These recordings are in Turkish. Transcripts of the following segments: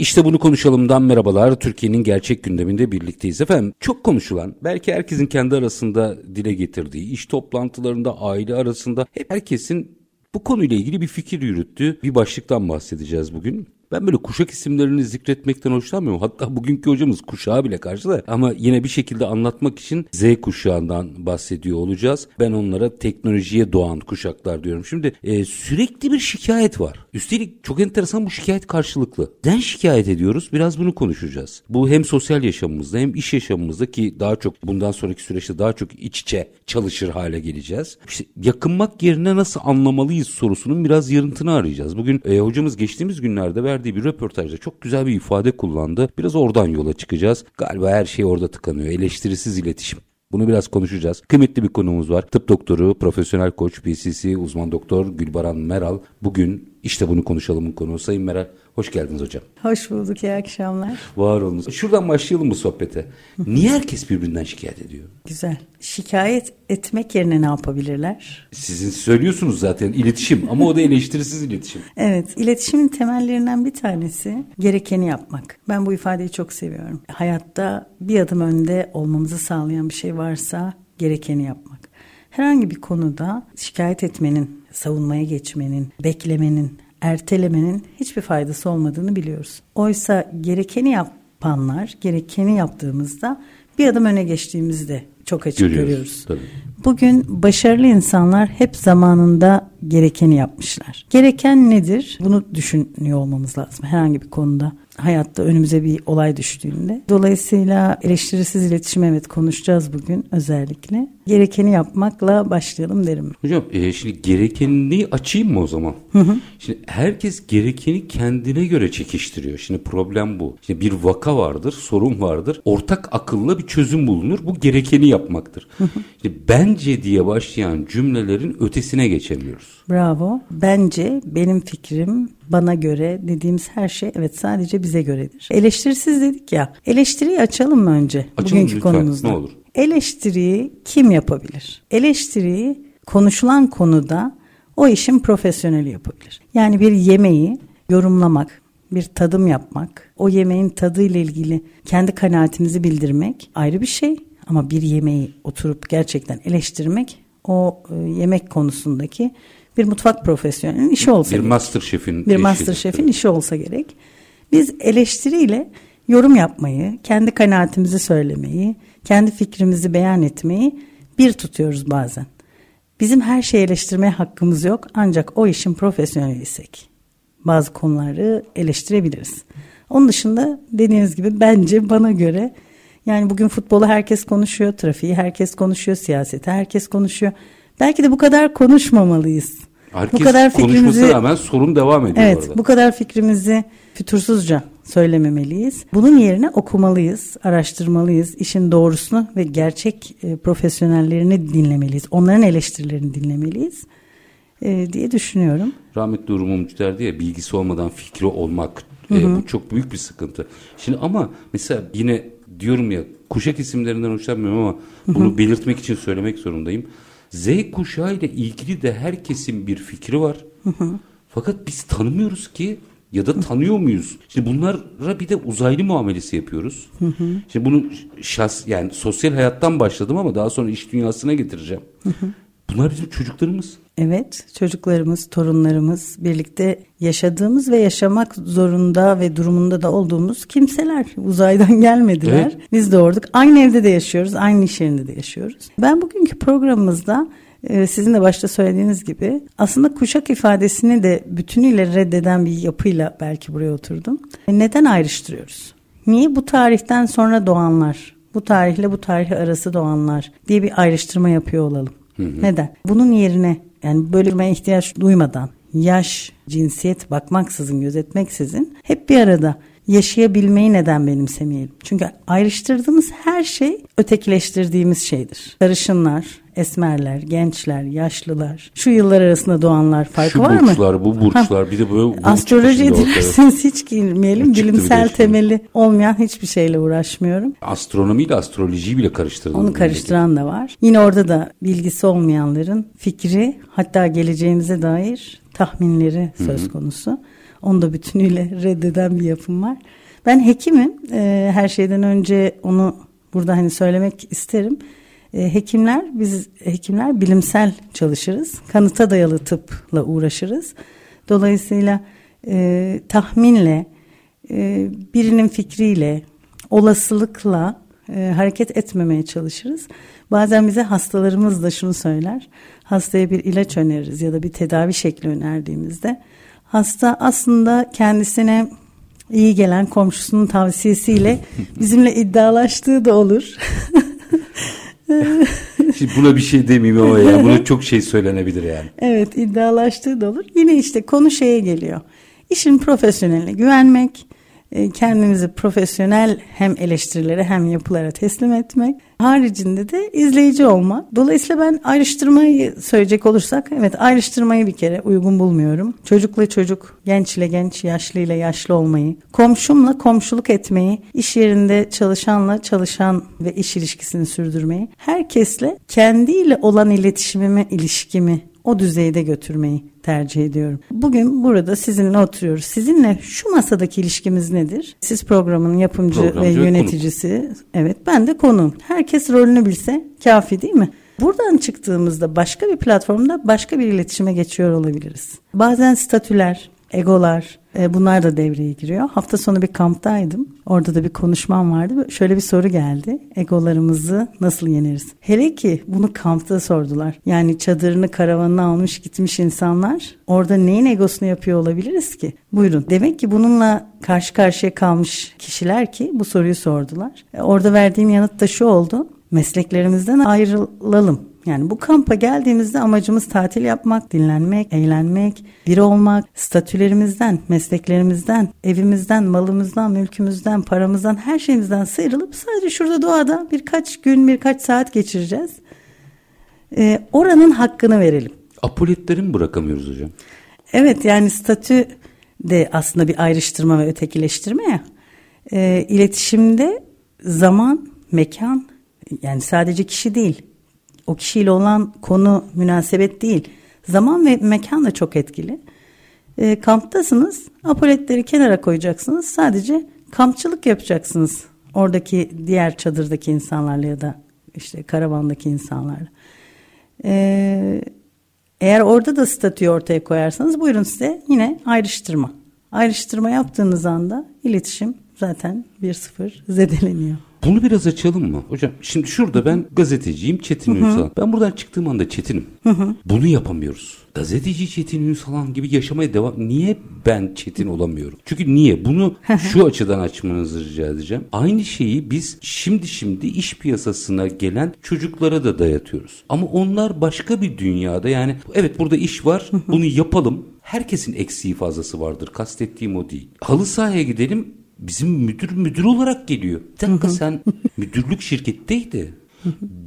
İşte bunu konuşalımdan merhabalar. Türkiye'nin gerçek gündeminde birlikteyiz efendim. Çok konuşulan, belki herkesin kendi arasında dile getirdiği, iş toplantılarında, aile arasında hep herkesin bu konuyla ilgili bir fikir yürüttüğü bir başlıktan bahsedeceğiz bugün. Ben böyle kuşak isimlerini zikretmekten hoşlanmıyorum. Hatta bugünkü hocamız kuşağı bile karşıda. Ama yine bir şekilde anlatmak için Z kuşağından bahsediyor olacağız. Ben onlara teknolojiye doğan kuşaklar diyorum. Şimdi e, sürekli bir şikayet var. Üstelik çok enteresan bu şikayet karşılıklı. Neden şikayet ediyoruz? Biraz bunu konuşacağız. Bu hem sosyal yaşamımızda hem iş yaşamımızda ki daha çok bundan sonraki süreçte daha çok iç içe çalışır hale geleceğiz. İşte yakınmak yerine nasıl anlamalıyız sorusunun biraz yarıntını arayacağız. Bugün e, hocamız geçtiğimiz günlerde verdiği verdiği bir röportajda çok güzel bir ifade kullandı. Biraz oradan yola çıkacağız. Galiba her şey orada tıkanıyor. Eleştirisiz iletişim. Bunu biraz konuşacağız. Kıymetli bir konumuz var. Tıp doktoru, profesyonel koç, PCC uzman doktor Gülbaran Meral. Bugün işte bunu konuşalımın konuğu. Sayın Meral hoş geldiniz hocam. Hoş bulduk, iyi akşamlar. Var olunuz. Şuradan başlayalım bu sohbete. Niye herkes birbirinden şikayet ediyor? Güzel. Şikayet etmek yerine ne yapabilirler? Sizin söylüyorsunuz zaten iletişim ama o da eleştirisiz iletişim. evet, iletişimin temellerinden bir tanesi gerekeni yapmak. Ben bu ifadeyi çok seviyorum. Hayatta bir adım önde olmamızı sağlayan bir şey varsa gerekeni yapmak. Herhangi bir konuda şikayet etmenin, savunmaya geçmenin, beklemenin, ertelemenin hiçbir faydası olmadığını biliyoruz. Oysa gerekeni yapanlar, gerekeni yaptığımızda bir adım öne geçtiğimizde çok açık görüyoruz. görüyoruz. Tabii. Bugün başarılı insanlar hep zamanında gerekeni yapmışlar. Gereken nedir? Bunu düşünüyor olmamız lazım herhangi bir konuda hayatta önümüze bir olay düştüğünde. Dolayısıyla eleştirisiz iletişim evet konuşacağız bugün özellikle. Gerekeni yapmakla başlayalım derim. Hocam e, şimdi gerekeni açayım mı o zaman? Hı hı. Şimdi herkes gerekeni kendine göre çekiştiriyor. Şimdi problem bu. Şimdi bir vaka vardır, sorun vardır. Ortak akılla bir çözüm bulunur. Bu gerekeni yapmaktır. Hı hı. Şimdi bence diye başlayan cümlelerin ötesine geçemiyoruz. Bravo. Bence, benim fikrim, bana göre dediğimiz her şey evet sadece bize göredir. Eleştirisiz dedik ya. Eleştiriyi açalım mı önce? Açalım bugünkü lütfen, konumuzda. ne olur. Eleştiriyi kim yapabilir? Eleştiriyi konuşulan konuda o işin profesyoneli yapabilir. Yani bir yemeği yorumlamak, bir tadım yapmak, o yemeğin tadıyla ilgili kendi kanaatimizi bildirmek ayrı bir şey. Ama bir yemeği oturup gerçekten eleştirmek o e, yemek konusundaki bir mutfak profesyonelinin işi olsa bir gerek. master şefin bir master şefin işi olsa gerek. Biz eleştiriyle yorum yapmayı, kendi kanaatimizi söylemeyi, kendi fikrimizi beyan etmeyi bir tutuyoruz bazen. Bizim her şeyi eleştirmeye hakkımız yok ancak o işin profesyoneliysek bazı konuları eleştirebiliriz. Onun dışında dediğiniz gibi bence bana göre yani bugün futbolu herkes konuşuyor, trafiği herkes konuşuyor, siyaseti herkes konuşuyor. Belki de bu kadar konuşmamalıyız. Herkes bu kadar fikrimizi rağmen sorun devam ediyor Evet, orada. bu kadar fikrimizi fütursuzca söylememeliyiz. Bunun yerine okumalıyız, araştırmalıyız. işin doğrusunu ve gerçek e, profesyonellerini dinlemeliyiz. Onların eleştirilerini dinlemeliyiz e, diye düşünüyorum. Rahmetli Uğur Mumcu derdi ya bilgisi olmadan fikri olmak e, bu çok büyük bir sıkıntı. Şimdi ama mesela yine diyorum ya kuşak isimlerinden hoşlanmıyorum ama bunu hı hı. belirtmek için söylemek zorundayım. Z kuşağı ile ilgili de herkesin bir fikri var. Fakat biz tanımıyoruz ki ya da tanıyor muyuz? Şimdi bunlara bir de uzaylı muamelesi yapıyoruz. Şimdi bunu şahs yani sosyal hayattan başladım ama daha sonra iş dünyasına getireceğim. Bunlar bizim çocuklarımız. Evet, çocuklarımız, torunlarımız, birlikte yaşadığımız ve yaşamak zorunda ve durumunda da olduğumuz kimseler. Uzaydan gelmediler. Evet. Biz doğurduk. Aynı evde de yaşıyoruz, aynı iş yerinde de yaşıyoruz. Ben bugünkü programımızda e, sizin de başta söylediğiniz gibi aslında kuşak ifadesini de bütünüyle reddeden bir yapıyla belki buraya oturdum. E, neden ayrıştırıyoruz? Niye bu tarihten sonra doğanlar, bu tarihle bu tarih arası doğanlar diye bir ayrıştırma yapıyor olalım? Hı hı. Neden? Bunun yerine yani bir ihtiyaç duymadan yaş, cinsiyet bakmaksızın, gözetmeksizin hep bir arada yaşayabilmeyi neden benimsemeyelim? Çünkü ayrıştırdığımız her şey ötekileştirdiğimiz şeydir. Sarışınlar, esmerler, gençler, yaşlılar, şu yıllar arasında doğanlar farkı şu var mı? burçlar, bu burçlar, bir de böyle Astroloji dilerseniz hiç girmeyelim. Çıktı Bilimsel temeli olmayan hiçbir şeyle uğraşmıyorum. Astronomiyle astrolojiyi bile karıştırdı. Onu karıştıran da var. Yine orada da bilgisi olmayanların fikri hatta geleceğimize dair tahminleri söz konusu. Onu da bütünüyle reddeden bir yapım var. Ben hekimim. Ee, her şeyden önce onu burada hani söylemek isterim. Ee, hekimler biz hekimler bilimsel çalışırız. Kanıta dayalı tıpla uğraşırız. Dolayısıyla e, tahminle, e, birinin fikriyle, olasılıkla e, hareket etmemeye çalışırız. Bazen bize hastalarımız da şunu söyler. Hastaya bir ilaç öneririz ya da bir tedavi şekli önerdiğimizde hasta aslında kendisine iyi gelen komşusunun tavsiyesiyle bizimle iddialaştığı da olur. Şimdi buna bir şey demeyeyim ama ya. Buna çok şey söylenebilir yani. Evet iddialaştığı da olur. Yine işte konu şeye geliyor. İşin profesyoneline güvenmek, kendimizi profesyonel hem eleştirilere hem yapılara teslim etmek. Haricinde de izleyici olmak. Dolayısıyla ben ayrıştırmayı söyleyecek olursak evet ayrıştırmayı bir kere uygun bulmuyorum. Çocukla çocuk, genç ile genç, yaşlı ile yaşlı olmayı, komşumla komşuluk etmeyi, iş yerinde çalışanla çalışan ve iş ilişkisini sürdürmeyi, herkesle kendiyle olan iletişimimi, ilişkimi o düzeyde götürmeyi tercih ediyorum. Bugün burada sizinle oturuyoruz. Sizinle şu masadaki ilişkimiz nedir? Siz programın yapımcı Programcı ve yöneticisi. Evet ben de konuğum. Herkes rolünü bilse kafi değil mi? Buradan çıktığımızda başka bir platformda başka bir iletişime geçiyor olabiliriz. Bazen statüler, egolar e, bunlar da devreye giriyor. Hafta sonu bir kamptaydım. Orada da bir konuşmam vardı. Şöyle bir soru geldi. Egolarımızı nasıl yeneriz? Hele ki bunu kampta sordular. Yani çadırını karavanına almış gitmiş insanlar orada neyin egosunu yapıyor olabiliriz ki? Buyurun. Demek ki bununla karşı karşıya kalmış kişiler ki bu soruyu sordular. E, Orada verdiğim yanıt da şu oldu. Mesleklerimizden ayrılalım. Yani bu kampa geldiğimizde amacımız tatil yapmak, dinlenmek, eğlenmek, biri olmak, statülerimizden, mesleklerimizden, evimizden, malımızdan, mülkümüzden, paramızdan, her şeyimizden sıyrılıp sadece şurada doğada birkaç gün, birkaç saat geçireceğiz. Ee, oranın hakkını verelim. Apoletleri mi bırakamıyoruz hocam? Evet yani statü de aslında bir ayrıştırma ve ötekileştirme ya. Ee, iletişimde zaman, mekan yani sadece kişi değil. O kişiyle olan konu münasebet değil. Zaman ve mekan da çok etkili. Ee, kamptasınız. Apoletleri kenara koyacaksınız. Sadece kampçılık yapacaksınız. Oradaki diğer çadırdaki insanlarla ya da işte karavandaki insanlarla. Ee, eğer orada da statüyü ortaya koyarsanız buyurun size yine ayrıştırma. Ayrıştırma yaptığınız anda iletişim zaten 1-0 zedeleniyor. Bunu biraz açalım mı? Hocam şimdi şurada ben gazeteciyim Çetin Ünsalan. Ben buradan çıktığım anda Çetin'im. Bunu yapamıyoruz. Gazeteci Çetin Ünsalan gibi yaşamaya devam... Niye ben Çetin olamıyorum? Çünkü niye? Bunu şu açıdan açmanızı rica edeceğim. Aynı şeyi biz şimdi şimdi iş piyasasına gelen çocuklara da dayatıyoruz. Ama onlar başka bir dünyada yani evet burada iş var bunu yapalım. Herkesin eksiği fazlası vardır. Kastettiğim o değil. Halı sahaya gidelim bizim müdür müdür olarak geliyor. Bir dakika sen müdürlük şirketteydi.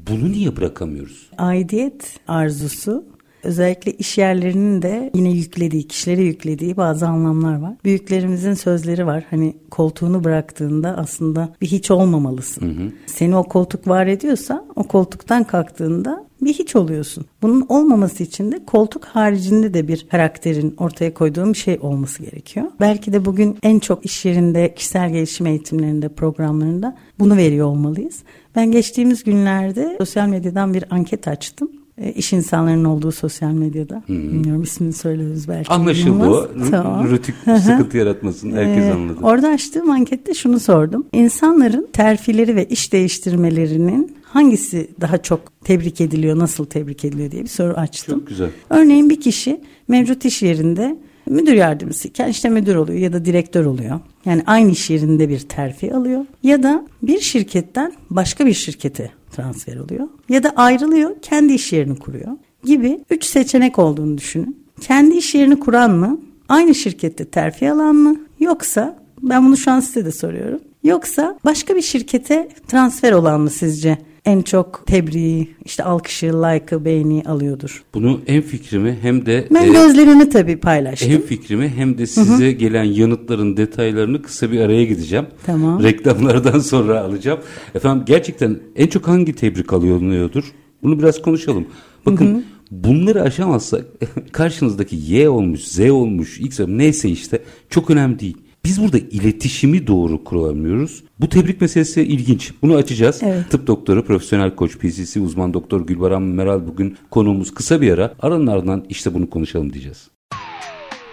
Bunu niye bırakamıyoruz? Aidiyet arzusu özellikle iş yerlerinin de yine yüklediği, kişilere yüklediği bazı anlamlar var. Büyüklerimizin sözleri var. Hani koltuğunu bıraktığında aslında bir hiç olmamalısın. Seni o koltuk var ediyorsa o koltuktan kalktığında bir hiç oluyorsun. Bunun olmaması için de koltuk haricinde de bir karakterin ortaya koyduğun bir şey olması gerekiyor. Belki de bugün en çok iş yerinde, kişisel gelişim eğitimlerinde, programlarında bunu veriyor olmalıyız. Ben geçtiğimiz günlerde sosyal medyadan bir anket açtım. E, iş insanlarının olduğu sosyal medyada. Bilmiyorum ismini söyleriz belki. Anlaşıldı o. Tamam. Rütük sıkıntı yaratmasın. Herkes Ee, anladı. Orada açtığım ankette şunu sordum. İnsanların terfileri ve iş değiştirmelerinin hangisi daha çok tebrik ediliyor, nasıl tebrik ediliyor diye bir soru açtım. Çok güzel. Örneğin bir kişi mevcut iş yerinde müdür yardımcısıyken işte müdür oluyor ya da direktör oluyor. Yani aynı iş yerinde bir terfi alıyor. Ya da bir şirketten başka bir şirkete transfer oluyor. Ya da ayrılıyor, kendi iş yerini kuruyor gibi üç seçenek olduğunu düşünün. Kendi iş yerini kuran mı? Aynı şirkette terfi alan mı? Yoksa Ben bunu şu an size de soruyorum. Yoksa başka bir şirkete transfer olan mı sizce? En çok tebriği, işte alkışı, like'ı, beğeni alıyordur. Bunu hem fikrimi hem de... Ben e, gözlerini tabii paylaştım. Hem fikrimi hem de size Hı-hı. gelen yanıtların detaylarını kısa bir araya gideceğim. Tamam. Reklamlardan sonra alacağım. Efendim gerçekten en çok hangi tebrik alıyordur? Bunu biraz konuşalım. Bakın Hı-hı. bunları aşamazsak karşınızdaki Y olmuş, Z olmuş, X neyse işte çok önemli değil. Biz burada iletişimi doğru kuramıyoruz. Bu tebrik meselesi ilginç. Bunu açacağız. Evet. Tıp doktoru, profesyonel koç, PCC uzman doktor Gülbaran Meral bugün konuğumuz kısa bir ara. Aranın ardından işte bunu konuşalım diyeceğiz.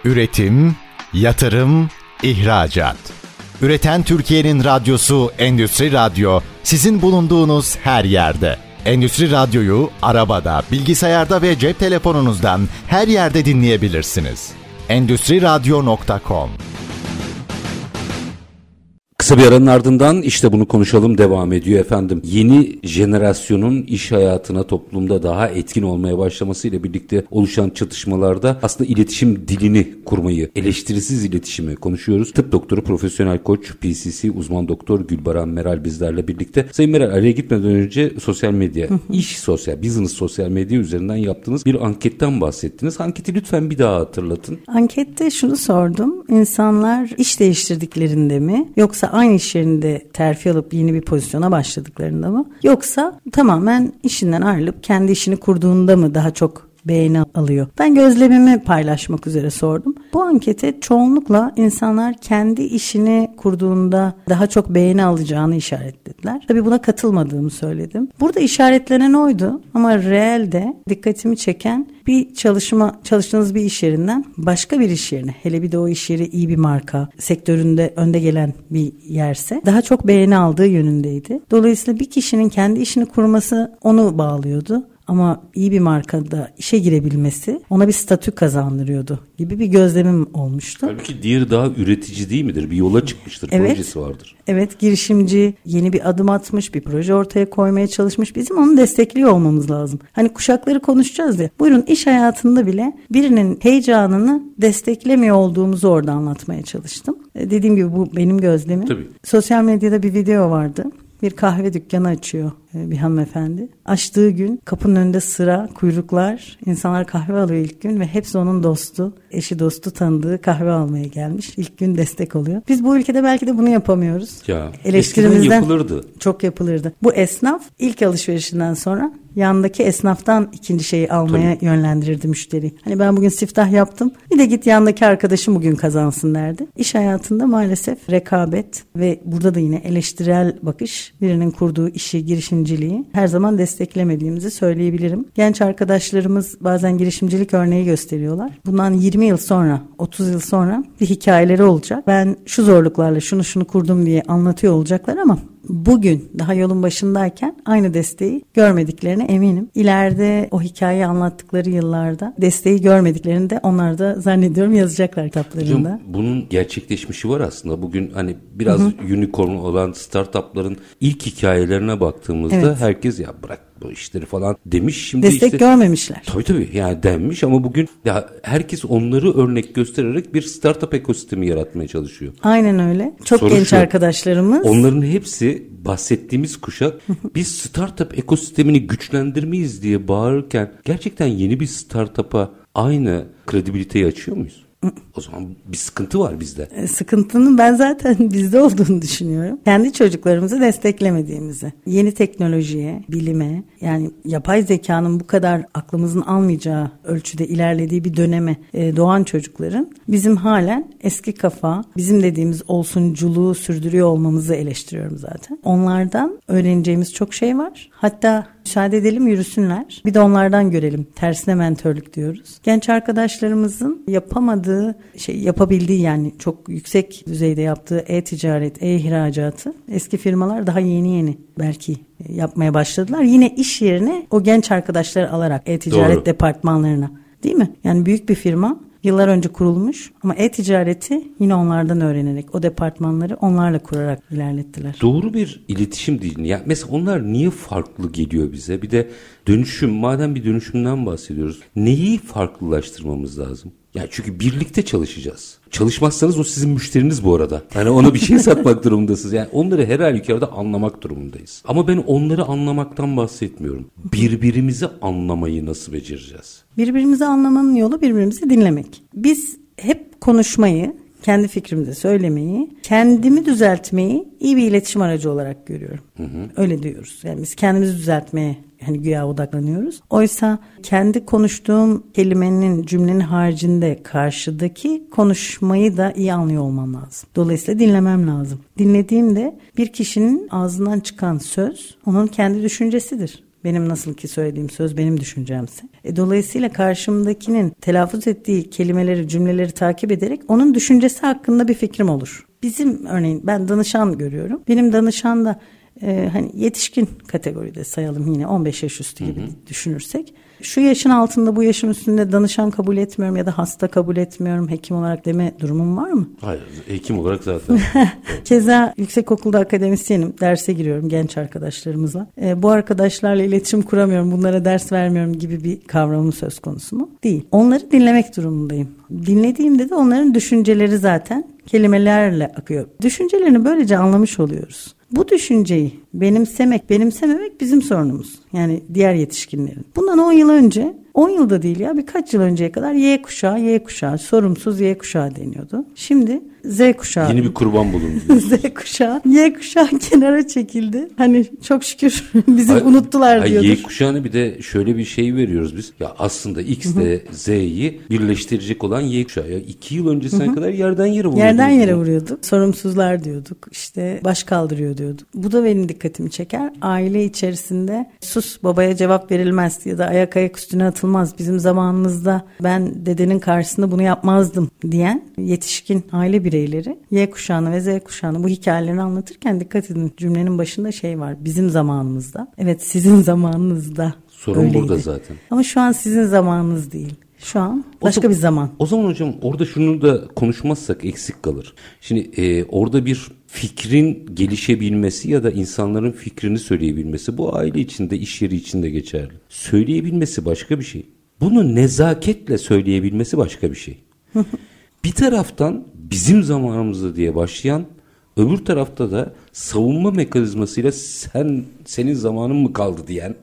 Üretim, yatırım, ihracat. Üreten Türkiye'nin radyosu Endüstri Radyo sizin bulunduğunuz her yerde. Endüstri Radyo'yu arabada, bilgisayarda ve cep telefonunuzdan her yerde dinleyebilirsiniz. Endüstri Radyo.com Kısa bir aranın ardından işte bunu konuşalım devam ediyor efendim. Yeni jenerasyonun iş hayatına toplumda daha etkin olmaya başlamasıyla birlikte oluşan çatışmalarda aslında iletişim dilini kurmayı, eleştirisiz iletişimi konuşuyoruz. Tıp doktoru, profesyonel koç, PCC uzman doktor Gülbaran Meral bizlerle birlikte. Sayın Meral araya gitmeden önce sosyal medya, iş sosyal, business sosyal medya üzerinden yaptığınız bir anketten bahsettiniz. Anketi lütfen bir daha hatırlatın. Ankette şunu sordum. İnsanlar iş değiştirdiklerinde mi yoksa aynı iş yerinde terfi alıp yeni bir pozisyona başladıklarında mı? Yoksa tamamen işinden ayrılıp kendi işini kurduğunda mı daha çok beğeni alıyor. Ben gözlemimi paylaşmak üzere sordum. Bu ankete çoğunlukla insanlar kendi işini kurduğunda daha çok beğeni alacağını işaretlediler. Tabii buna katılmadığımı söyledim. Burada işaretlenen oydu ama realde dikkatimi çeken bir çalışma çalıştığınız bir iş yerinden başka bir iş yerine hele bir de o iş yeri iyi bir marka sektöründe önde gelen bir yerse daha çok beğeni aldığı yönündeydi. Dolayısıyla bir kişinin kendi işini kurması onu bağlıyordu ama iyi bir markada işe girebilmesi ona bir statü kazandırıyordu gibi bir gözlemim olmuştu. Halbuki diğeri daha üretici değil midir? Bir yola çıkmıştır, evet, projesi vardır. Evet, girişimci yeni bir adım atmış, bir proje ortaya koymaya çalışmış. Bizim onu destekliyor olmamız lazım. Hani kuşakları konuşacağız ya. Buyurun iş hayatında bile birinin heyecanını desteklemiyor olduğumuzu orada anlatmaya çalıştım. E, dediğim gibi bu benim gözlemim. Tabii. Sosyal medyada bir video vardı bir kahve dükkanı açıyor e, bir hanımefendi. Açtığı gün kapının önünde sıra, kuyruklar, insanlar kahve alıyor ilk gün ve hepsi onun dostu, eşi dostu tanıdığı kahve almaya gelmiş. İlk gün destek oluyor. Biz bu ülkede belki de bunu yapamıyoruz. Ya, Eleştirimizden yapılırdı. Çok yapılırdı. Bu esnaf ilk alışverişinden sonra yandaki esnaftan ikinci şeyi almaya Tabii. yönlendirirdi müşteri. Hani ben bugün siftah yaptım bir de git yandaki arkadaşım bugün kazansın derdi. İş hayatında maalesef rekabet ve burada da yine eleştirel bakış birinin kurduğu işi, girişimciliği her zaman desteklemediğimizi söyleyebilirim. Genç arkadaşlarımız bazen girişimcilik örneği gösteriyorlar. Bundan 20 yıl sonra, 30 yıl sonra bir hikayeleri olacak. Ben şu zorluklarla şunu şunu kurdum diye anlatıyor olacaklar ama bugün daha yolun başındayken aynı desteği görmediklerine eminim. İleride o hikayeyi anlattıkları yıllarda desteği görmediklerini de onlar da zannediyorum yazacaklar kitaplarında. Hocam, bunun gerçekleşmişi var aslında. Bugün hani biraz Hı-hı. unicorn olan startupların ilk hikayelerine baktığımızda evet. herkes ya bırak bu işleri falan demiş. Şimdi Destek işte, görmemişler. Tabii tabii yani denmiş ama bugün ya herkes onları örnek göstererek bir startup ekosistemi yaratmaya çalışıyor. Aynen öyle. Çok Soru genç şu, arkadaşlarımız. Onların hepsi bahsettiğimiz kuşak biz startup ekosistemini güçlendirmeyiz diye bağırırken gerçekten yeni bir startup'a aynı kredibiliteyi açıyor muyuz? O zaman bir sıkıntı var bizde. E, sıkıntının ben zaten bizde olduğunu düşünüyorum. Kendi çocuklarımızı desteklemediğimizi. Yeni teknolojiye, bilime yani yapay zekanın bu kadar aklımızın almayacağı ölçüde ilerlediği bir döneme e, doğan çocukların bizim halen eski kafa, bizim dediğimiz olsunculuğu sürdürüyor olmamızı eleştiriyorum zaten. Onlardan öğreneceğimiz çok şey var. Hatta Müsaade edelim yürüsünler. Bir de onlardan görelim. Tersine mentörlük diyoruz. Genç arkadaşlarımızın yapamadığı şey yapabildiği yani çok yüksek düzeyde yaptığı e-ticaret, e-ihracatı eski firmalar daha yeni yeni belki yapmaya başladılar. Yine iş yerine o genç arkadaşları alarak e-ticaret departmanlarına Değil mi? Yani büyük bir firma yıllar önce kurulmuş ama e-ticareti yine onlardan öğrenerek o departmanları onlarla kurarak ilerlettiler. Doğru bir iletişim değil. Yani mesela onlar niye farklı geliyor bize? Bir de dönüşüm madem bir dönüşümden bahsediyoruz. Neyi farklılaştırmamız lazım? Ya çünkü birlikte çalışacağız. Çalışmazsanız o sizin müşteriniz bu arada. Hani ona bir şey satmak durumundasınız. Yani onları her halükarda anlamak durumundayız. Ama ben onları anlamaktan bahsetmiyorum. Birbirimizi anlamayı nasıl becereceğiz? Birbirimizi anlamanın yolu birbirimizi dinlemek. Biz hep konuşmayı, kendi fikrimizi söylemeyi, kendimi düzeltmeyi iyi bir iletişim aracı olarak görüyorum. Hı hı. Öyle diyoruz. Yani biz kendimizi düzeltmeye hani güya odaklanıyoruz. Oysa kendi konuştuğum kelimenin cümlenin haricinde karşıdaki konuşmayı da iyi anlıyor olmam lazım. Dolayısıyla dinlemem lazım. Dinlediğimde bir kişinin ağzından çıkan söz onun kendi düşüncesidir. Benim nasıl ki söylediğim söz benim düşüncemse. E, dolayısıyla karşımdakinin telaffuz ettiği kelimeleri, cümleleri takip ederek onun düşüncesi hakkında bir fikrim olur. Bizim örneğin ben danışan görüyorum. Benim danışan da e, hani yetişkin kategoride sayalım yine 15 yaş üstü gibi hı hı. düşünürsek şu yaşın altında bu yaşın üstünde danışan kabul etmiyorum ya da hasta kabul etmiyorum hekim olarak deme durumum var mı? Hayır hekim olarak zaten. Keza yüksekokulda akademisyenim derse giriyorum genç arkadaşlarımıza. E, bu arkadaşlarla iletişim kuramıyorum bunlara ders vermiyorum gibi bir kavramım söz konusu mu? Değil. Onları dinlemek durumundayım. Dinlediğimde de onların düşünceleri zaten kelimelerle akıyor. Düşüncelerini böylece anlamış oluyoruz. Bu düşünceyi benimsemek, benimsememek bizim sorunumuz. Yani diğer yetişkinlerin. Bundan 10 yıl önce 10 yılda değil ya birkaç yıl önceye kadar Y kuşağı, Y kuşağı, sorumsuz Y kuşağı deniyordu. Şimdi Z kuşağı. Yeni bir kurban bulundu. Z kuşağı. Y kuşağı kenara çekildi. Hani çok şükür bizi ay, unuttular ay, diyordur. Y kuşağını bir de şöyle bir şey veriyoruz biz. Ya aslında X ile Z'yi birleştirecek olan Y kuşağı. Ya iki yıl öncesine Hı-hı. kadar yerden yere vuruyorduk. Yerden yere vuruyorduk. Sorumsuzlar diyorduk. İşte baş kaldırıyor diyorduk. Bu da benim dikkatimi çeker. Aile içerisinde sus babaya cevap verilmez ya da ayak ayak üstüne atılmaz. Bizim zamanımızda ben dedenin karşısında bunu yapmazdım diyen yetişkin aile bireyleri Y kuşağını ve Z kuşağını bu hikayelerini anlatırken dikkat edin cümlenin başında şey var. Bizim zamanımızda. Evet sizin zamanınızda. Sorun öyleydi. burada zaten. Ama şu an sizin zamanınız değil. Şu an başka o bir zaman. O zaman hocam orada şunu da konuşmazsak eksik kalır. Şimdi e, orada bir fikrin gelişebilmesi ya da insanların fikrini söyleyebilmesi bu aile içinde, iş yeri içinde geçerli. Söyleyebilmesi başka bir şey. Bunu nezaketle söyleyebilmesi başka bir şey. bir taraftan bizim zamanımızda diye başlayan öbür tarafta da savunma mekanizmasıyla sen senin zamanın mı kaldı diyen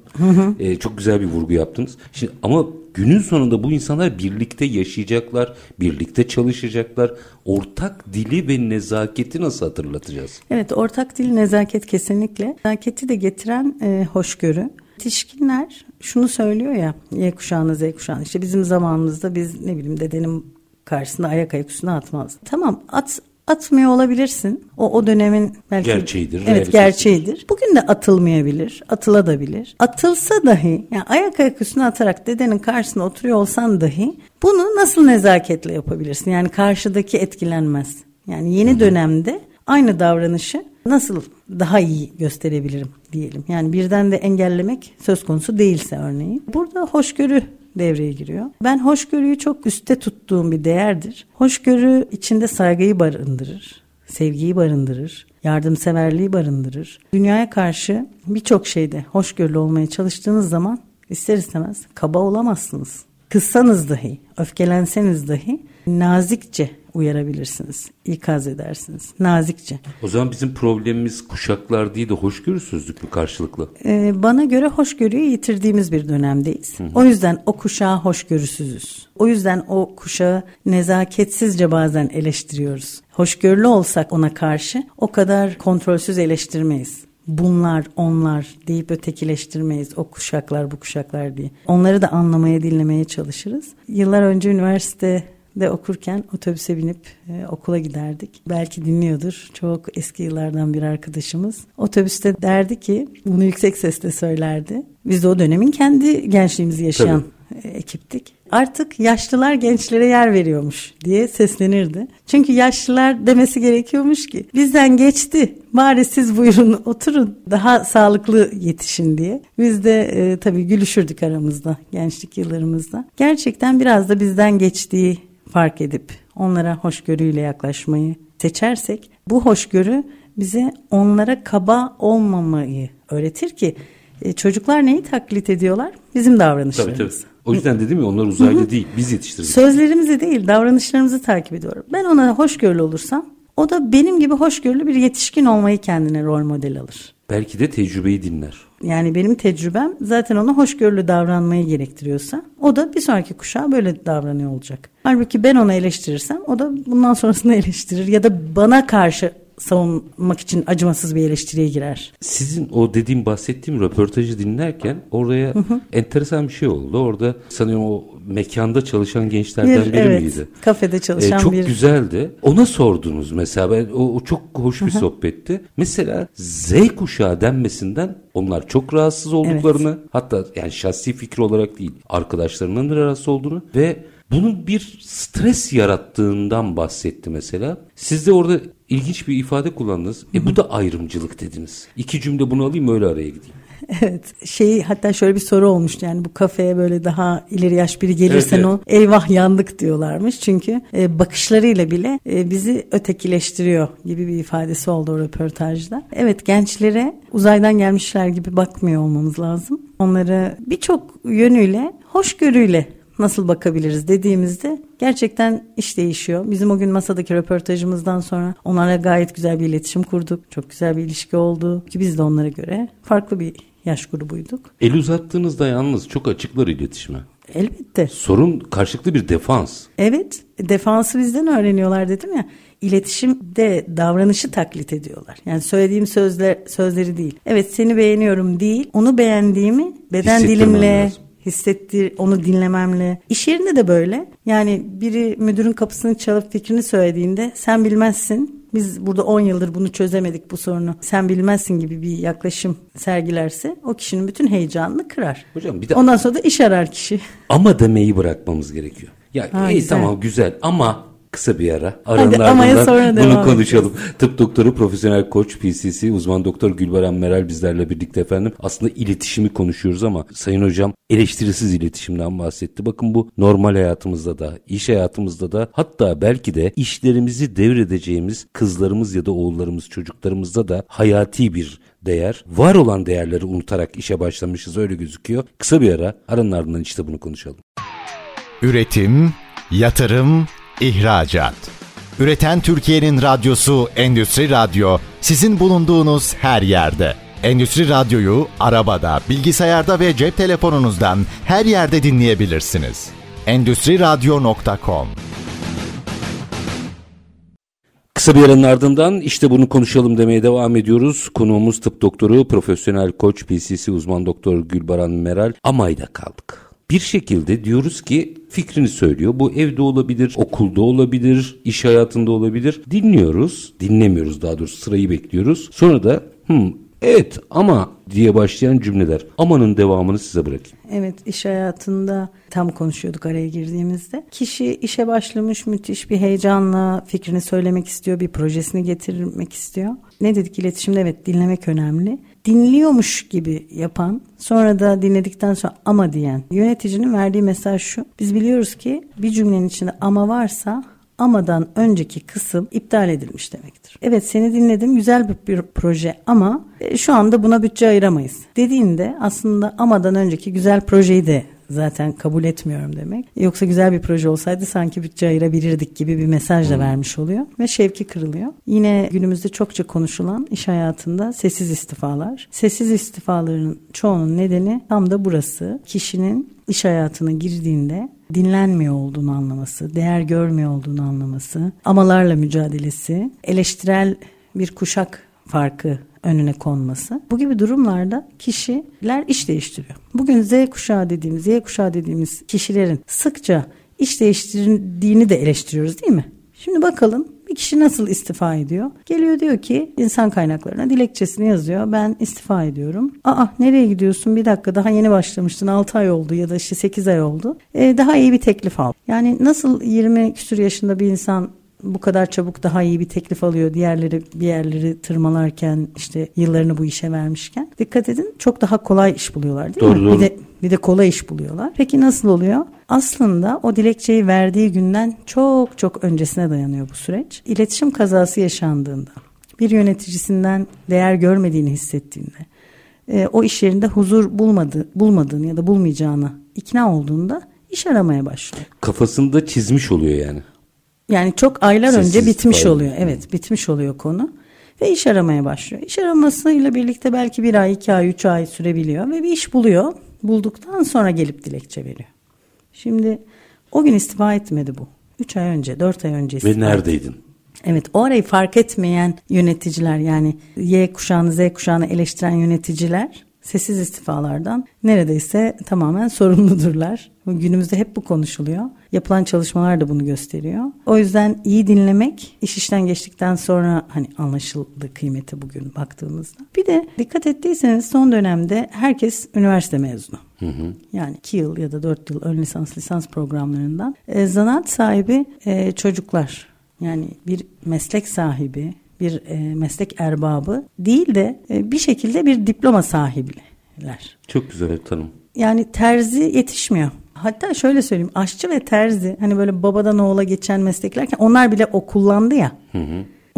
e, çok güzel bir vurgu yaptınız. Şimdi ama günün sonunda bu insanlar birlikte yaşayacaklar, birlikte çalışacaklar. Ortak dili ve nezaketi nasıl hatırlatacağız? Evet, ortak dil nezaket kesinlikle. Nezaketi de getiren e, hoşgörü. Yetişkinler şunu söylüyor ya Y kuşağına Z kuşağına işte bizim zamanımızda biz ne bileyim dedenin karşısında ayak ayak üstüne atmaz. Tamam at atmıyor olabilirsin. O o dönemin belki gerçeğidir. Evet gerçeğidir. Bugün de atılmayabilir, atılabilir. Atılsa dahi yani ayak ayak üstüne atarak dedenin karşısına oturuyor olsan dahi bunu nasıl nezaketle yapabilirsin? Yani karşıdaki etkilenmez. Yani yeni Hı-hı. dönemde aynı davranışı nasıl daha iyi gösterebilirim diyelim. Yani birden de engellemek söz konusu değilse örneğin. Burada hoşgörü devreye giriyor. Ben hoşgörüyü çok üstte tuttuğum bir değerdir. Hoşgörü içinde saygıyı barındırır, sevgiyi barındırır, yardımseverliği barındırır. Dünyaya karşı birçok şeyde hoşgörülü olmaya çalıştığınız zaman ister istemez kaba olamazsınız. Kızsanız dahi, öfkelenseniz dahi nazikçe uyarabilirsiniz. ikaz edersiniz. Nazikçe. O zaman bizim problemimiz kuşaklar değil de hoşgörüsüzlük mü karşılıklı? Ee, bana göre hoşgörüyü yitirdiğimiz bir dönemdeyiz. Hı hı. O yüzden o kuşağı hoşgörüsüzüz. O yüzden o kuşağı nezaketsizce bazen eleştiriyoruz. Hoşgörülü olsak ona karşı o kadar kontrolsüz eleştirmeyiz bunlar, onlar deyip ötekileştirmeyiz. O kuşaklar, bu kuşaklar diye. Onları da anlamaya, dinlemeye çalışırız. Yıllar önce üniversite de okurken otobüse binip e, okula giderdik. Belki dinliyordur. Çok eski yıllardan bir arkadaşımız. Otobüste derdi ki bunu yüksek sesle söylerdi. Biz de o dönemin kendi gençliğimizi yaşayan Tabii. E, ekiptik. Artık yaşlılar gençlere yer veriyormuş diye seslenirdi. Çünkü yaşlılar demesi gerekiyormuş ki bizden geçti bari siz buyurun oturun daha sağlıklı yetişin diye. Biz de e, tabii gülüşürdük aramızda gençlik yıllarımızda. Gerçekten biraz da bizden geçtiği fark edip onlara hoşgörüyle yaklaşmayı seçersek bu hoşgörü bize onlara kaba olmamayı öğretir ki e, çocuklar neyi taklit ediyorlar? Bizim davranışlarımız. Tabii, tabii. O yüzden dedim ya onlar uzaylı değil biz yetiştirdik. Sözlerimizi değil davranışlarımızı takip ediyorum. Ben ona hoşgörülü olursam o da benim gibi hoşgörülü bir yetişkin olmayı kendine rol model alır. Belki de tecrübeyi dinler. Yani benim tecrübem zaten ona hoşgörülü davranmayı gerektiriyorsa o da bir sonraki kuşağa böyle davranıyor olacak. Halbuki ben onu eleştirirsem o da bundan sonrasını eleştirir ya da bana karşı savunmak için acımasız bir eleştiriye girer. Sizin o dediğim bahsettiğim röportajı dinlerken oraya hı hı. enteresan bir şey oldu. Orada sanıyorum o mekanda çalışan gençlerden bir, biri evet, miydi? Kafede çalışan ee, çok bir. Çok güzeldi. Ona sordunuz mesela. Ben, o, o çok hoş bir sohbetti. Mesela Z kuşağı denmesinden onlar çok rahatsız olduklarını evet. hatta yani şahsi fikir olarak değil arkadaşlarının da rahatsız olduğunu ve bunun bir stres yarattığından bahsetti mesela. Siz de orada ilginç bir ifade kullandınız. E bu da ayrımcılık dediniz. İki cümle bunu alayım öyle araya gideyim. Evet şey hatta şöyle bir soru olmuştu yani bu kafeye böyle daha ileri yaş biri gelirsen evet, evet. o eyvah yandık diyorlarmış. Çünkü e, bakışlarıyla bile e, bizi ötekileştiriyor gibi bir ifadesi oldu o röportajda. Evet gençlere uzaydan gelmişler gibi bakmıyor olmamız lazım. Onları birçok yönüyle hoşgörüyle nasıl bakabiliriz dediğimizde gerçekten iş değişiyor. Bizim o gün masadaki röportajımızdan sonra onlarla gayet güzel bir iletişim kurduk. Çok güzel bir ilişki oldu ki biz de onlara göre farklı bir yaş grubuyduk. El uzattığınızda yalnız çok açıklar iletişime. Elbette. Sorun karşılıklı bir defans. Evet. Defansı bizden öğreniyorlar dedim ya. İletişimde davranışı taklit ediyorlar. Yani söylediğim sözler sözleri değil. Evet seni beğeniyorum değil. Onu beğendiğimi beden dilimle, lazım hissettir onu dinlememle. İş yerinde de böyle. Yani biri müdürün kapısını çalıp fikrini söylediğinde sen bilmezsin. Biz burada 10 yıldır bunu çözemedik bu sorunu. Sen bilmezsin gibi bir yaklaşım sergilerse o kişinin bütün heyecanını kırar. Hocam bir de Ondan sonra da iş arar kişi. Ama demeyi bırakmamız gerekiyor. Ya ha, iyi güzel. tamam güzel ama kısa bir ara. Aranın ardından bunu konuşalım. Edeceğiz. Tıp doktoru, profesyonel koç, PCC, uzman doktor Gülberen Meral bizlerle birlikte efendim. Aslında iletişimi konuşuyoruz ama Sayın Hocam eleştirisiz iletişimden bahsetti. Bakın bu normal hayatımızda da, iş hayatımızda da hatta belki de işlerimizi devredeceğimiz kızlarımız ya da oğullarımız, çocuklarımızda da hayati bir değer. Var olan değerleri unutarak işe başlamışız öyle gözüküyor. Kısa bir ara aranın ardından işte bunu konuşalım. Üretim, yatırım, İhracat. Üreten Türkiye'nin radyosu Endüstri Radyo sizin bulunduğunuz her yerde. Endüstri Radyo'yu arabada, bilgisayarda ve cep telefonunuzdan her yerde dinleyebilirsiniz. Endüstri Radyo.com Kısa bir aranın ardından işte bunu konuşalım demeye devam ediyoruz. Konuğumuz tıp doktoru, profesyonel koç, PCC uzman doktor Gülbaran Meral. Amay'da kaldık bir şekilde diyoruz ki fikrini söylüyor. Bu evde olabilir, okulda olabilir, iş hayatında olabilir. Dinliyoruz, dinlemiyoruz daha doğrusu sırayı bekliyoruz. Sonra da hmm, evet ama diye başlayan cümleler. Amanın devamını size bırakayım. Evet iş hayatında tam konuşuyorduk araya girdiğimizde. Kişi işe başlamış müthiş bir heyecanla fikrini söylemek istiyor, bir projesini getirmek istiyor. Ne dedik iletişimde evet dinlemek önemli dinliyormuş gibi yapan sonra da dinledikten sonra ama diyen yöneticinin verdiği mesaj şu. Biz biliyoruz ki bir cümlenin içinde ama varsa amadan önceki kısım iptal edilmiş demektir. Evet seni dinledim güzel bir, bir proje ama e, şu anda buna bütçe ayıramayız dediğinde aslında amadan önceki güzel projeyi de zaten kabul etmiyorum demek. Yoksa güzel bir proje olsaydı sanki bütçe ayırabilirdik gibi bir mesaj da hmm. vermiş oluyor ve şevki kırılıyor. Yine günümüzde çokça konuşulan iş hayatında sessiz istifalar. Sessiz istifaların çoğunun nedeni tam da burası. Kişinin iş hayatına girdiğinde dinlenmiyor olduğunu anlaması, değer görmüyor olduğunu anlaması, amalarla mücadelesi, eleştirel bir kuşak farkı önüne konması. Bu gibi durumlarda kişiler iş değiştiriyor. Bugün Z kuşağı dediğimiz, Y kuşağı dediğimiz kişilerin sıkça iş değiştirdiğini de eleştiriyoruz değil mi? Şimdi bakalım bir kişi nasıl istifa ediyor? Geliyor diyor ki insan kaynaklarına dilekçesini yazıyor. Ben istifa ediyorum. Aa nereye gidiyorsun? Bir dakika daha yeni başlamıştın. 6 ay oldu ya da işte 8 ay oldu. Ee, daha iyi bir teklif al. Yani nasıl 20 küsur yaşında bir insan bu kadar çabuk daha iyi bir teklif alıyor. Diğerleri bir yerleri tırmalarken işte yıllarını bu işe vermişken. Dikkat edin çok daha kolay iş buluyorlar değil doğru, mi? Doğru. Bir de bir de kolay iş buluyorlar. Peki nasıl oluyor? Aslında o dilekçeyi verdiği günden çok çok öncesine dayanıyor bu süreç. İletişim kazası yaşandığında, bir yöneticisinden değer görmediğini hissettiğinde, e, o iş yerinde huzur bulmadı, bulmadığını ya da bulmayacağını ikna olduğunda iş aramaya başlıyor. Kafasında çizmiş oluyor yani. Yani çok aylar Sessiz önce bitmiş falan. oluyor. Evet bitmiş oluyor konu. Ve iş aramaya başlıyor. İş aramasıyla birlikte belki bir ay, iki ay, üç ay sürebiliyor. Ve bir iş buluyor. Bulduktan sonra gelip dilekçe veriyor. Şimdi o gün istifa etmedi bu. Üç ay önce, dört ay önce istifa Ve neredeydin? Evet o arayı fark etmeyen yöneticiler yani Y kuşağını Z kuşağını eleştiren yöneticiler sessiz istifalardan neredeyse tamamen sorumludurlar. Günümüzde hep bu konuşuluyor. Yapılan çalışmalar da bunu gösteriyor. O yüzden iyi dinlemek iş işten geçtikten sonra hani anlaşıldı kıymeti bugün baktığımızda. Bir de dikkat ettiyseniz son dönemde herkes üniversite mezunu. Yani 2 yıl ya da 4 yıl ön lisans lisans programlarından e, zanaat sahibi e, çocuklar yani bir meslek sahibi, bir e, meslek erbabı değil de e, bir şekilde bir diploma sahibiler. Çok güzel bir tanım. Yani terzi yetişmiyor. Hatta şöyle söyleyeyim aşçı ve terzi hani böyle babadan oğula geçen mesleklerken onlar bile o kullandı ya.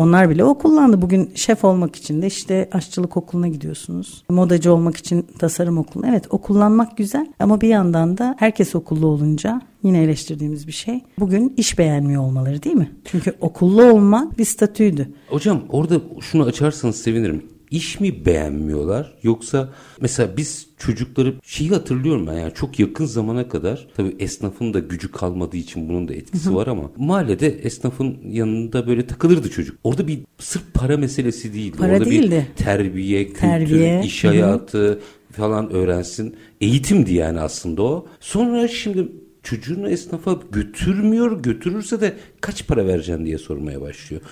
Onlar bile o kullandı. Bugün şef olmak için de işte aşçılık okuluna gidiyorsunuz. Modacı olmak için tasarım okuluna. Evet o kullanmak güzel ama bir yandan da herkes okullu olunca yine eleştirdiğimiz bir şey. Bugün iş beğenmiyor olmaları değil mi? Çünkü okullu olmak bir statüydü. Hocam orada şunu açarsanız sevinirim. İş mi beğenmiyorlar yoksa mesela biz çocukları şeyi hatırlıyorum ben yani çok yakın zamana kadar tabii esnafın da gücü kalmadığı için bunun da etkisi var ama mahallede esnafın yanında böyle takılırdı çocuk. Orada bir sırf para meselesi değildi. Para Orada değildi. bir terbiye, kültür, Terbiye, iş hayatı falan öğrensin. Eğitimdi yani aslında o. Sonra şimdi çocuğunu esnafa götürmüyor, götürürse de kaç para vereceksin diye sormaya başlıyor.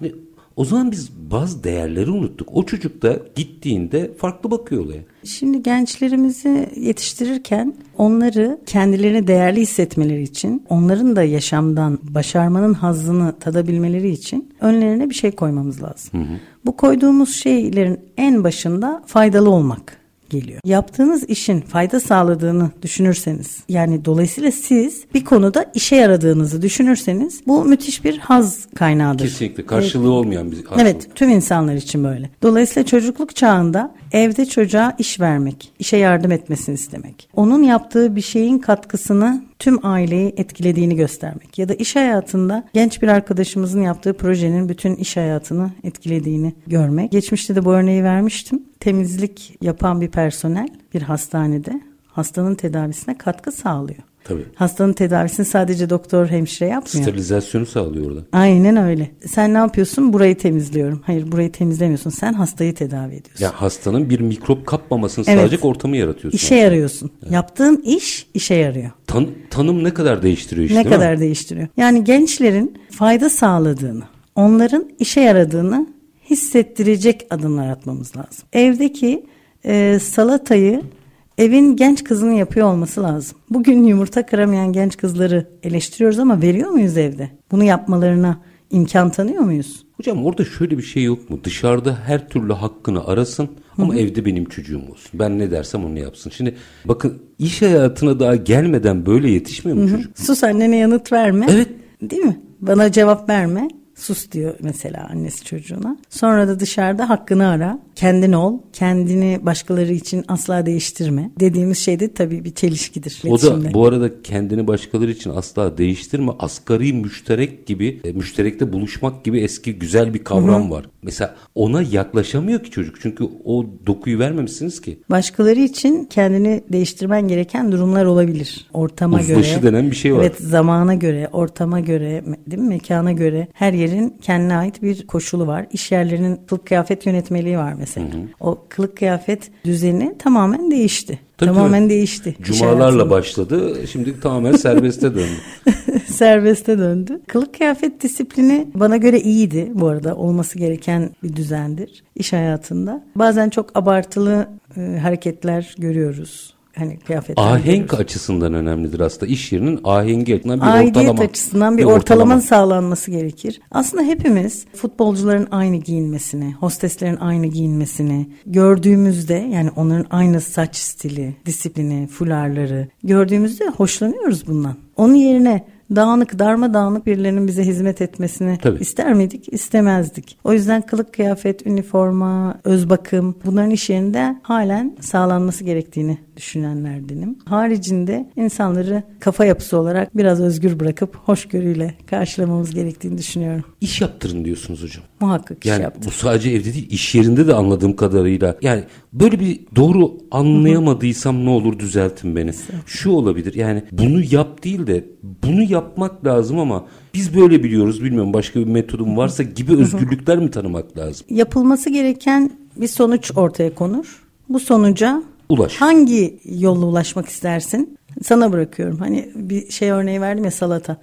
Yani o zaman biz bazı değerleri unuttuk. O çocuk da gittiğinde farklı bakıyor olaya. Şimdi gençlerimizi yetiştirirken onları kendilerini değerli hissetmeleri için, onların da yaşamdan başarmanın hazzını tadabilmeleri için önlerine bir şey koymamız lazım. Bu koyduğumuz şeylerin en başında faydalı olmak geliyor. Yaptığınız işin fayda sağladığını düşünürseniz yani dolayısıyla siz bir konuda işe yaradığınızı düşünürseniz bu müthiş bir haz kaynağıdır. Kesinlikle karşılığı olmayan bir aslında. Evet tüm insanlar için böyle. Dolayısıyla çocukluk çağında evde çocuğa iş vermek, işe yardım etmesini istemek. Onun yaptığı bir şeyin katkısını tüm aileyi etkilediğini göstermek. Ya da iş hayatında genç bir arkadaşımızın yaptığı projenin bütün iş hayatını etkilediğini görmek. Geçmişte de bu örneği vermiştim. Temizlik yapan bir personel bir hastanede hastanın tedavisine katkı sağlıyor. Tabii. Hastanın tedavisini sadece doktor hemşire yapmıyor. Sterilizasyonu sağlıyor orada. Aynen öyle. Sen ne yapıyorsun? Burayı temizliyorum. Hayır burayı temizlemiyorsun. Sen hastayı tedavi ediyorsun. Ya hastanın bir mikrop kapmamasını Evet. sağlayacak ortamı yaratıyorsun. İşe yarıyorsun. Yaptığın iş işe yarıyor. Tan- tanım ne kadar değiştiriyor işte ne değil mi? kadar değiştiriyor. Yani gençlerin fayda sağladığını, onların işe yaradığını hissettirecek adımlar atmamız lazım. Evdeki e, salatayı evin genç kızının yapıyor olması lazım. Bugün yumurta kıramayan genç kızları eleştiriyoruz ama veriyor muyuz evde? Bunu yapmalarına imkan tanıyor muyuz? Hocam orada şöyle bir şey yok mu? Dışarıda her türlü hakkını arasın ama evde benim çocuğum olsun. Ben ne dersem onu yapsın. Şimdi bakın iş hayatına daha gelmeden böyle yetişmiyor mu çocuk? Sus annene yanıt verme. Evet. Değil mi? Bana cevap verme. Sus diyor mesela annesi çocuğuna. Sonra da dışarıda hakkını ara. Kendin ol. Kendini başkaları için asla değiştirme. Dediğimiz şey de tabii bir çelişkidir. O da bu arada kendini başkaları için asla değiştirme. Asgari müşterek gibi, e, müşterekte buluşmak gibi eski güzel bir kavram var. Mesela ona yaklaşamıyor ki çocuk. Çünkü o dokuyu vermemişsiniz ki. Başkaları için kendini değiştirmen gereken durumlar olabilir. Ortama Uzlaşı göre. denen bir şey var. Evet zamana göre, ortama göre, değil mi? mekana göre her yerin kendine ait bir koşulu var. İş yerlerinin kılık kıyafet yönetmeliği var mesela. O kılık kıyafet düzeni tamamen değişti. Tabii, tamamen tabii. değişti. İş Cumalarla başladı. Şimdi tamamen serbeste döndü. serbeste döndü. Kılık kıyafet disiplini bana göre iyiydi bu arada. Olması gereken bir düzendir iş hayatında. Bazen çok abartılı e, hareketler görüyoruz. Hani kıyafetler Ahenk görüyoruz. açısından önemlidir aslında. İş yerinin ahengi açısından bir Aidiyet ortalama. açısından bir, ortalama sağlanması gerekir. Aslında hepimiz futbolcuların aynı giyinmesini, hosteslerin aynı giyinmesini gördüğümüzde yani onların aynı saç stili, disiplini, fularları gördüğümüzde hoşlanıyoruz bundan. Onun yerine dağınık, darma dağınık birilerinin bize hizmet etmesini Tabii. ister miydik? İstemezdik. O yüzden kılık kıyafet, üniforma, öz bakım bunların iş yerinde halen sağlanması gerektiğini düşünenlerdenim. Haricinde insanları kafa yapısı olarak biraz özgür bırakıp hoşgörüyle karşılamamız gerektiğini düşünüyorum. İş yaptırın diyorsunuz hocam. Muhakkak iş Yani yaptım. bu sadece evde değil iş yerinde de anladığım kadarıyla. Yani böyle bir doğru anlayamadıysam ne olur düzeltin beni. Şu olabilir yani bunu yap değil de bunu yapmak lazım ama biz böyle biliyoruz bilmiyorum başka bir metodum varsa gibi özgürlükler mi tanımak lazım? Yapılması gereken bir sonuç ortaya konur. Bu sonuca Ulaş. hangi yolla ulaşmak istersin? Sana bırakıyorum. Hani bir şey örneği verdim ya salata.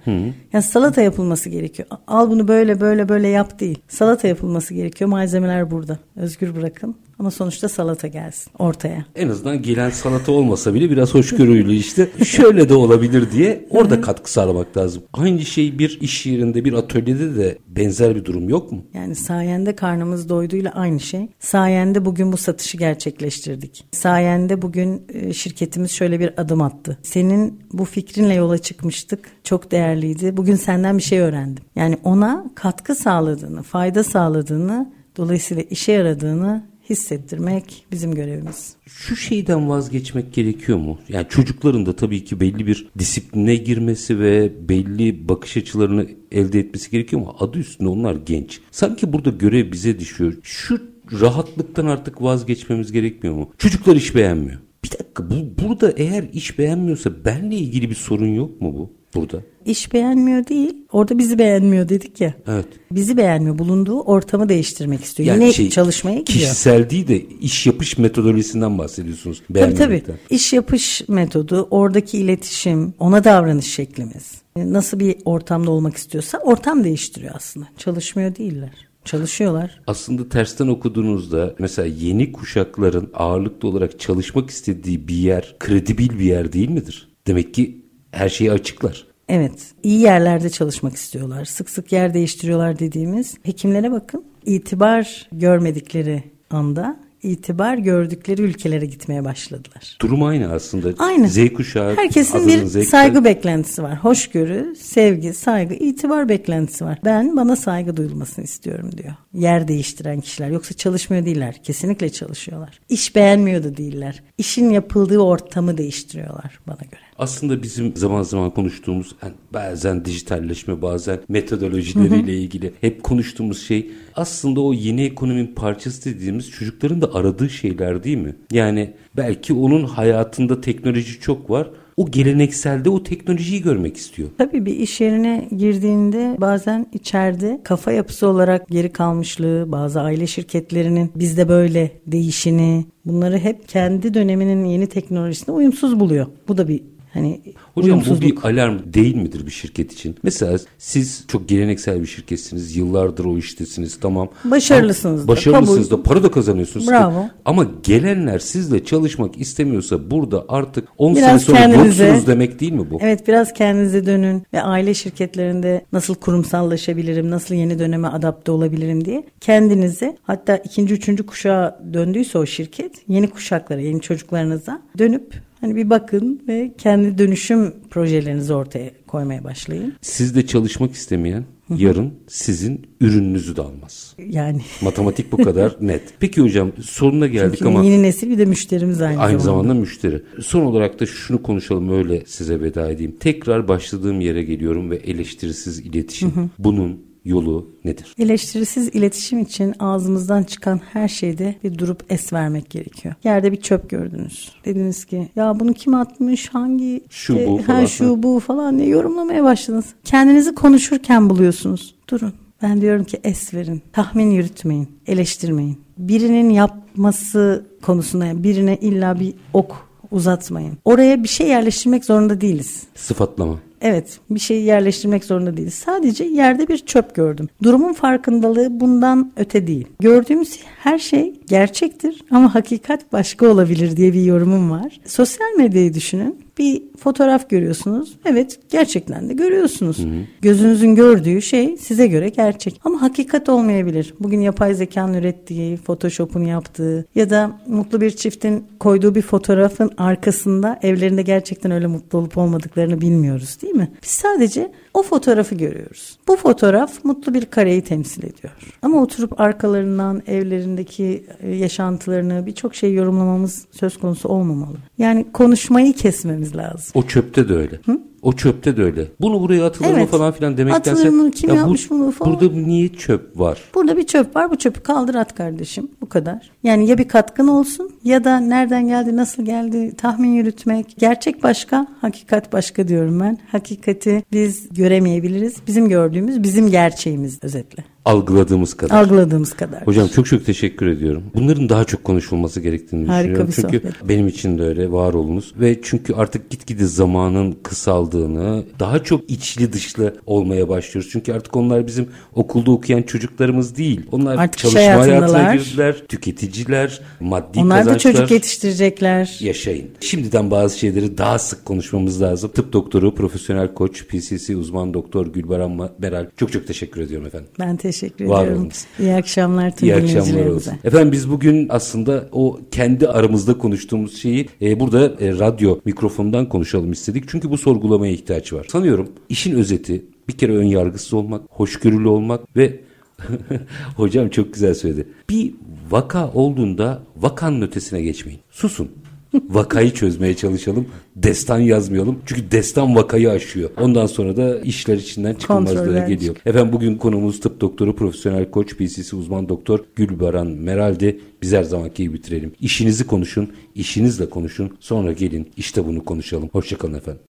Yani salata yapılması gerekiyor. Al bunu böyle böyle böyle yap değil. Salata yapılması gerekiyor. Malzemeler burada. Özgür bırakın. Ama sonuçta salata gelsin ortaya. En azından gelen salata olmasa bile biraz hoşgörüyle işte şöyle de olabilir diye orada katkı sağlamak lazım. Aynı şey bir iş yerinde bir atölyede de benzer bir durum yok mu? Yani sayende karnımız doyduğuyla aynı şey. Sayende bugün bu satışı gerçekleştirdik. Sayende bugün e, şirketimiz şöyle bir adım attı. Senin bu fikrinle yola çıkmıştık. Çok değerliydi. Bugün senden bir şey öğrendim. Yani ona katkı sağladığını, fayda sağladığını, dolayısıyla işe yaradığını hissettirmek bizim görevimiz. Şu şeyden vazgeçmek gerekiyor mu? Yani çocukların da tabii ki belli bir disipline girmesi ve belli bakış açılarını elde etmesi gerekiyor ama adı üstünde onlar genç. Sanki burada görev bize düşüyor. Şu rahatlıktan artık vazgeçmemiz gerekmiyor mu? Çocuklar iş beğenmiyor. Bir dakika bu burada eğer iş beğenmiyorsa benle ilgili bir sorun yok mu bu burada? İş beğenmiyor değil, orada bizi beğenmiyor dedik ya. Evet. Bizi beğenmiyor, bulunduğu ortamı değiştirmek istiyor. Yani Yine şey, çalışmaya gidiyor. Kişisel değil de iş yapış metodolojisinden bahsediyorsunuz. Tabii tabii. İş yapış metodu, oradaki iletişim, ona davranış şeklimiz. Nasıl bir ortamda olmak istiyorsa ortam değiştiriyor aslında. Çalışmıyor değiller. Çalışıyorlar. Aslında tersten okuduğunuzda mesela yeni kuşakların ağırlıklı olarak çalışmak istediği bir yer kredibil bir yer değil midir? Demek ki her şeyi açıklar. Evet, iyi yerlerde çalışmak istiyorlar. Sık sık yer değiştiriyorlar dediğimiz hekimlere bakın. İtibar görmedikleri anda itibar gördükleri ülkelere gitmeye başladılar. Durum aynı aslında. Aynı. Z kuşağı. Herkesin bir Z saygı beklentisi var. Hoşgörü, sevgi, saygı, itibar beklentisi var. Ben bana saygı duyulmasını istiyorum diyor. Yer değiştiren kişiler. Yoksa çalışmıyor değiller. Kesinlikle çalışıyorlar. İş beğenmiyor da değiller. İşin yapıldığı ortamı değiştiriyorlar bana göre. Aslında bizim zaman zaman konuştuğumuz yani bazen dijitalleşme bazen metodolojileriyle ilgili hep konuştuğumuz şey aslında o yeni ekonominin parçası dediğimiz çocukların da aradığı şeyler değil mi? Yani belki onun hayatında teknoloji çok var. O gelenekselde o teknolojiyi görmek istiyor. Tabii bir iş yerine girdiğinde bazen içeride kafa yapısı olarak geri kalmışlığı, bazı aile şirketlerinin bizde böyle değişini bunları hep kendi döneminin yeni teknolojisine uyumsuz buluyor. Bu da bir hani Hocam bu bir alarm değil midir bir şirket için? Mesela siz çok geleneksel bir şirketsiniz. Yıllardır o iştesiniz tamam. Başarılısınız da, Başarılısınız kabul. da para da kazanıyorsunuz. Bravo. Ama gelenler sizle çalışmak istemiyorsa burada artık 10 Biraz sene sonra kendinize- yoksunuz demek değil mi bu? Evet biraz kendinize dönün ve aile şirketlerinde nasıl kurumsallaşabilirim, nasıl yeni döneme adapte olabilirim diye kendinize hatta ikinci, üçüncü kuşağa döndüyse o şirket yeni kuşaklara, yeni çocuklarınıza dönüp hani bir bakın ve kendi dönüşüm projelerinizi ortaya koymaya başlayın. Sizde çalışmak istemeyen yarın sizin ürününüzü de almaz. Yani Matematik bu kadar net. Peki hocam sonuna geldik çünkü ama yeni nesil bir de müşterimiz aynı, Aynı zamanda. zamanda müşteri. Son olarak da şunu konuşalım öyle size veda edeyim. Tekrar başladığım yere geliyorum ve eleştirisiz iletişim. Bunun yolu nedir? Eleştirisiz iletişim için ağzımızdan çıkan her şeyde bir durup es vermek gerekiyor. Yerde bir çöp gördünüz. Dediniz ki ya bunu kim atmış hangi Şu işte, bu ha, falan. şu bu falan diye yorumlamaya başladınız. Kendinizi konuşurken buluyorsunuz. Durun. Ben diyorum ki es verin. Tahmin yürütmeyin. Eleştirmeyin. Birinin yapması konusunda yani birine illa bir ok uzatmayın. Oraya bir şey yerleştirmek zorunda değiliz. Sıfatlama. Evet, bir şeyi yerleştirmek zorunda değiliz. Sadece yerde bir çöp gördüm. Durumun farkındalığı bundan öte değil. Gördüğümüz her şey gerçektir ama hakikat başka olabilir diye bir yorumum var. Sosyal medyayı düşünün. Bir fotoğraf görüyorsunuz. Evet gerçekten de görüyorsunuz. Gözünüzün gördüğü şey size göre gerçek. Ama hakikat olmayabilir. Bugün yapay zekanın ürettiği, Photoshop'un yaptığı ya da mutlu bir çiftin koyduğu bir fotoğrafın arkasında evlerinde gerçekten öyle mutlu olup olmadıklarını bilmiyoruz değil mi? Biz sadece o fotoğrafı görüyoruz. Bu fotoğraf mutlu bir kareyi temsil ediyor. Ama oturup arkalarından evlerindeki e, yaşantılarını birçok şey yorumlamamız söz konusu olmamalı. Yani konuşmayı kesmemiz lazım. O çöpte de öyle. O çöpte de öyle. Bunu buraya atılır mı Evet. falan filan demektense. Atılır mı, kim ya bu- yapmış bunu falan. Burada niye çöp var? Burada bir çöp var. Bu çöpü kaldır at kardeşim. Bu kadar. Yani ya bir katkın olsun ya da nereden geldi, nasıl geldi tahmin yürütmek. Gerçek başka, hakikat başka diyorum ben. Hakikati biz göremeyebiliriz. Bizim gördüğümüz bizim gerçeğimiz özetle. Algıladığımız kadar. Algıladığımız kadar. Hocam çok çok teşekkür ediyorum. Bunların daha çok konuşulması gerektiğini Harika düşünüyorum. bir Çünkü sohbet. benim için de öyle var olunuz ve çünkü artık gitgide zamanın kısaldığını, daha çok içli dışlı olmaya başlıyoruz. Çünkü artık onlar bizim okulda okuyan çocuklarımız değil. Onlar Artık çalışma hayatına hayatındalar. girdiler, tüketiciler, maddi Onlar da kazançlar. çocuk yetiştirecekler. yaşayın. Şimdiden bazı şeyleri daha sık konuşmamız lazım. Tıp doktoru, profesyonel koç, PCC uzman doktor Gülbaran Beral. Çok çok teşekkür ediyorum efendim. Ben teşekkür Var ediyorum. olunuz. İyi akşamlar tüm İyi akşamlar olsun. Efendim biz bugün aslında o kendi aramızda konuştuğumuz şeyi e, burada e, radyo mikrofonundan konuşalım istedik. Çünkü bu sorgulamaya ihtiyaç var. Sanıyorum işin özeti bir kere ön yargısız olmak, hoşgörülü olmak ve hocam çok güzel söyledi. Bir vaka olduğunda vakanın ötesine geçmeyin. Susun. Vakayı çözmeye çalışalım. Destan yazmayalım. Çünkü destan vakayı aşıyor. Ondan sonra da işler içinden çıkılmazlığa Kontroller geliyor. Efendim bugün konumuz tıp doktoru, profesyonel koç, PCC uzman doktor Gülbaran Meral'di. Biz her zamanki gibi bitirelim. İşinizi konuşun, işinizle konuşun. Sonra gelin işte bunu konuşalım. Hoşçakalın efendim.